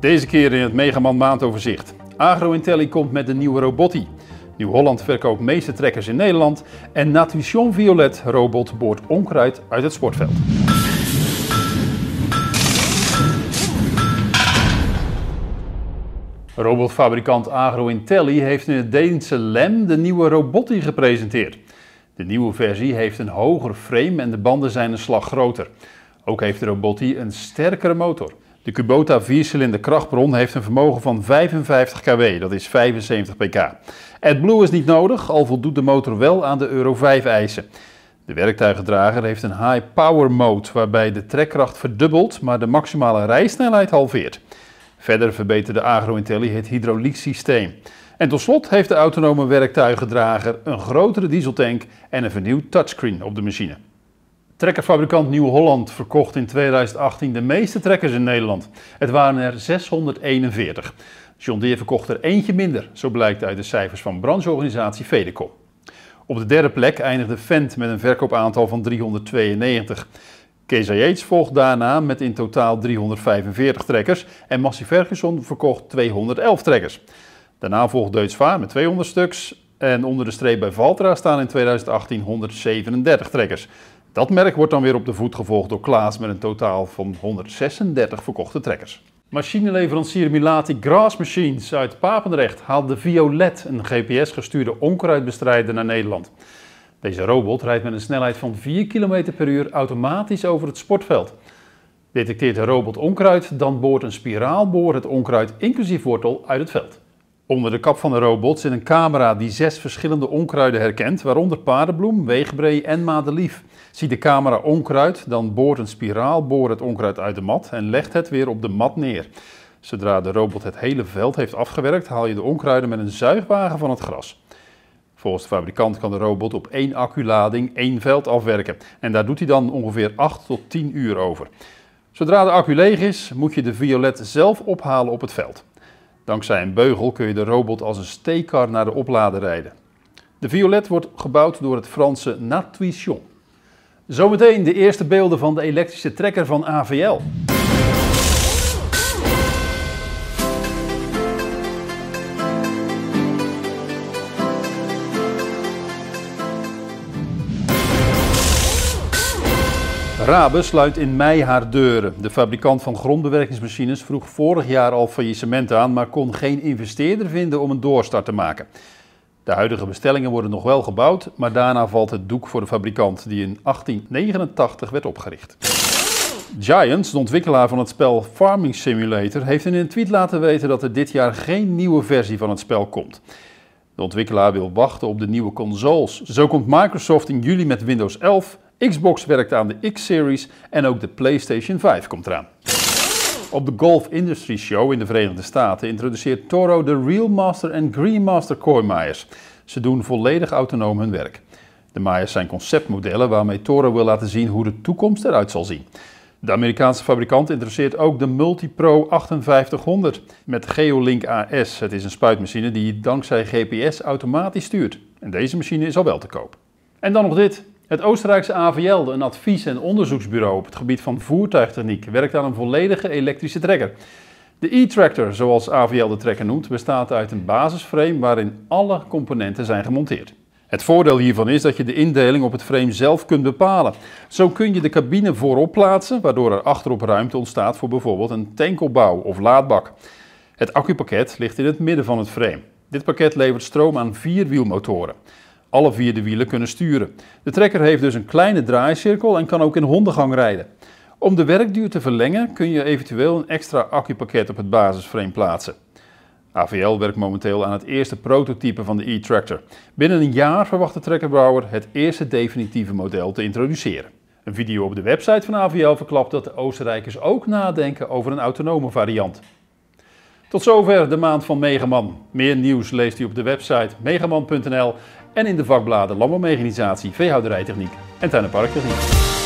Deze keer in het Megaman maandoverzicht. AgroIntelli komt met de nieuwe Robotti. Nieuw-Holland verkoopt meeste trekkers in Nederland. En Natution Violet robot boort onkruid uit het sportveld. Robotfabrikant AgroIntelli heeft in het Deense Lem de nieuwe Robotti gepresenteerd. De nieuwe versie heeft een hoger frame en de banden zijn een slag groter. Ook heeft de Robotti een sterkere motor. De Kubota 4-cilinder krachtbron heeft een vermogen van 55 kW, dat is 75 pk. AdBlue is niet nodig, al voldoet de motor wel aan de Euro 5 eisen. De werktuigendrager heeft een high power mode waarbij de trekkracht verdubbelt, maar de maximale rijsnelheid halveert. Verder verbeterde AgroIntelli het hydrauliek systeem. En tot slot heeft de autonome werktuigendrager een grotere dieseltank en een vernieuwd touchscreen op de machine. Trekkerfabrikant Nieuw-Holland verkocht in 2018 de meeste trekkers in Nederland. Het waren er 641. John Deere verkocht er eentje minder, zo blijkt uit de cijfers van brancheorganisatie Fedecom. Op de derde plek eindigde Fendt met een verkoopaantal van 392. Kees Yates volgt daarna met in totaal 345 trekkers en Massey Ferguson verkocht 211 trekkers. Daarna volgt Deutz Vaar met 200 stuks en onder de streep bij Valtra staan in 2018 137 trekkers. Dat merk wordt dan weer op de voet gevolgd door Klaas met een totaal van 136 verkochte trekkers. Machineleverancier Milati Grass Machines uit Papendrecht haalde de Violet, een GPS-gestuurde onkruidbestrijder, naar Nederland. Deze robot rijdt met een snelheid van 4 km per uur automatisch over het sportveld. Detecteert de robot onkruid, dan boort een spiraalboor het onkruid inclusief wortel uit het veld. Onder de kap van de robot zit een camera die zes verschillende onkruiden herkent, waaronder paardenbloem, weegbree en madelief. Ziet de camera onkruid, dan boort een spiraalboor het onkruid uit de mat en legt het weer op de mat neer. Zodra de robot het hele veld heeft afgewerkt, haal je de onkruiden met een zuigwagen van het gras. Volgens de fabrikant kan de robot op één acculading één veld afwerken en daar doet hij dan ongeveer 8 tot 10 uur over. Zodra de accu leeg is, moet je de Violet zelf ophalen op het veld. Dankzij een beugel kun je de robot als een steekkar naar de oplader rijden. De Violet wordt gebouwd door het Franse Natuition. Zometeen de eerste beelden van de elektrische trekker van AVL. Rabe sluit in mei haar deuren. De fabrikant van grondbewerkingsmachines vroeg vorig jaar al faillissement aan, maar kon geen investeerder vinden om een doorstart te maken. De huidige bestellingen worden nog wel gebouwd, maar daarna valt het doek voor de fabrikant die in 1889 werd opgericht. Giants, de ontwikkelaar van het spel Farming Simulator, heeft in een tweet laten weten dat er dit jaar geen nieuwe versie van het spel komt. De ontwikkelaar wil wachten op de nieuwe consoles. Zo komt Microsoft in juli met Windows 11, Xbox werkt aan de X-Series en ook de PlayStation 5 komt eraan. Op de Golf Industry Show in de Verenigde Staten introduceert Toro de Real Master en Green Master Maaiers. Ze doen volledig autonoom hun werk. De maaiers zijn conceptmodellen waarmee Toro wil laten zien hoe de toekomst eruit zal zien. De Amerikaanse fabrikant introduceert ook de MultiPro 5800 met Geolink AS. Het is een spuitmachine die dankzij GPS automatisch stuurt. En deze machine is al wel te koop. En dan nog dit. Het Oostenrijkse AVL, een advies- en onderzoeksbureau op het gebied van voertuigtechniek, werkt aan een volledige elektrische trekker. De e-tractor, zoals AVL de trekker noemt, bestaat uit een basisframe waarin alle componenten zijn gemonteerd. Het voordeel hiervan is dat je de indeling op het frame zelf kunt bepalen. Zo kun je de cabine voorop plaatsen, waardoor er achterop ruimte ontstaat voor bijvoorbeeld een tankelbouw of laadbak. Het accupakket ligt in het midden van het frame. Dit pakket levert stroom aan vier wielmotoren. Alle vier de wielen kunnen sturen. De trekker heeft dus een kleine draaicirkel en kan ook in hondengang rijden. Om de werkduur te verlengen kun je eventueel een extra accupakket op het basisframe plaatsen. AVL werkt momenteel aan het eerste prototype van de e-tractor. Binnen een jaar verwacht de trekkerbouwer het eerste definitieve model te introduceren. Een video op de website van AVL verklapt dat de Oostenrijkers ook nadenken over een autonome variant. Tot zover de maand van Megaman. Meer nieuws leest u op de website megaman.nl en in de vakbladen Landbouwmechanisatie, Veehouderijtechniek en Tuin- en.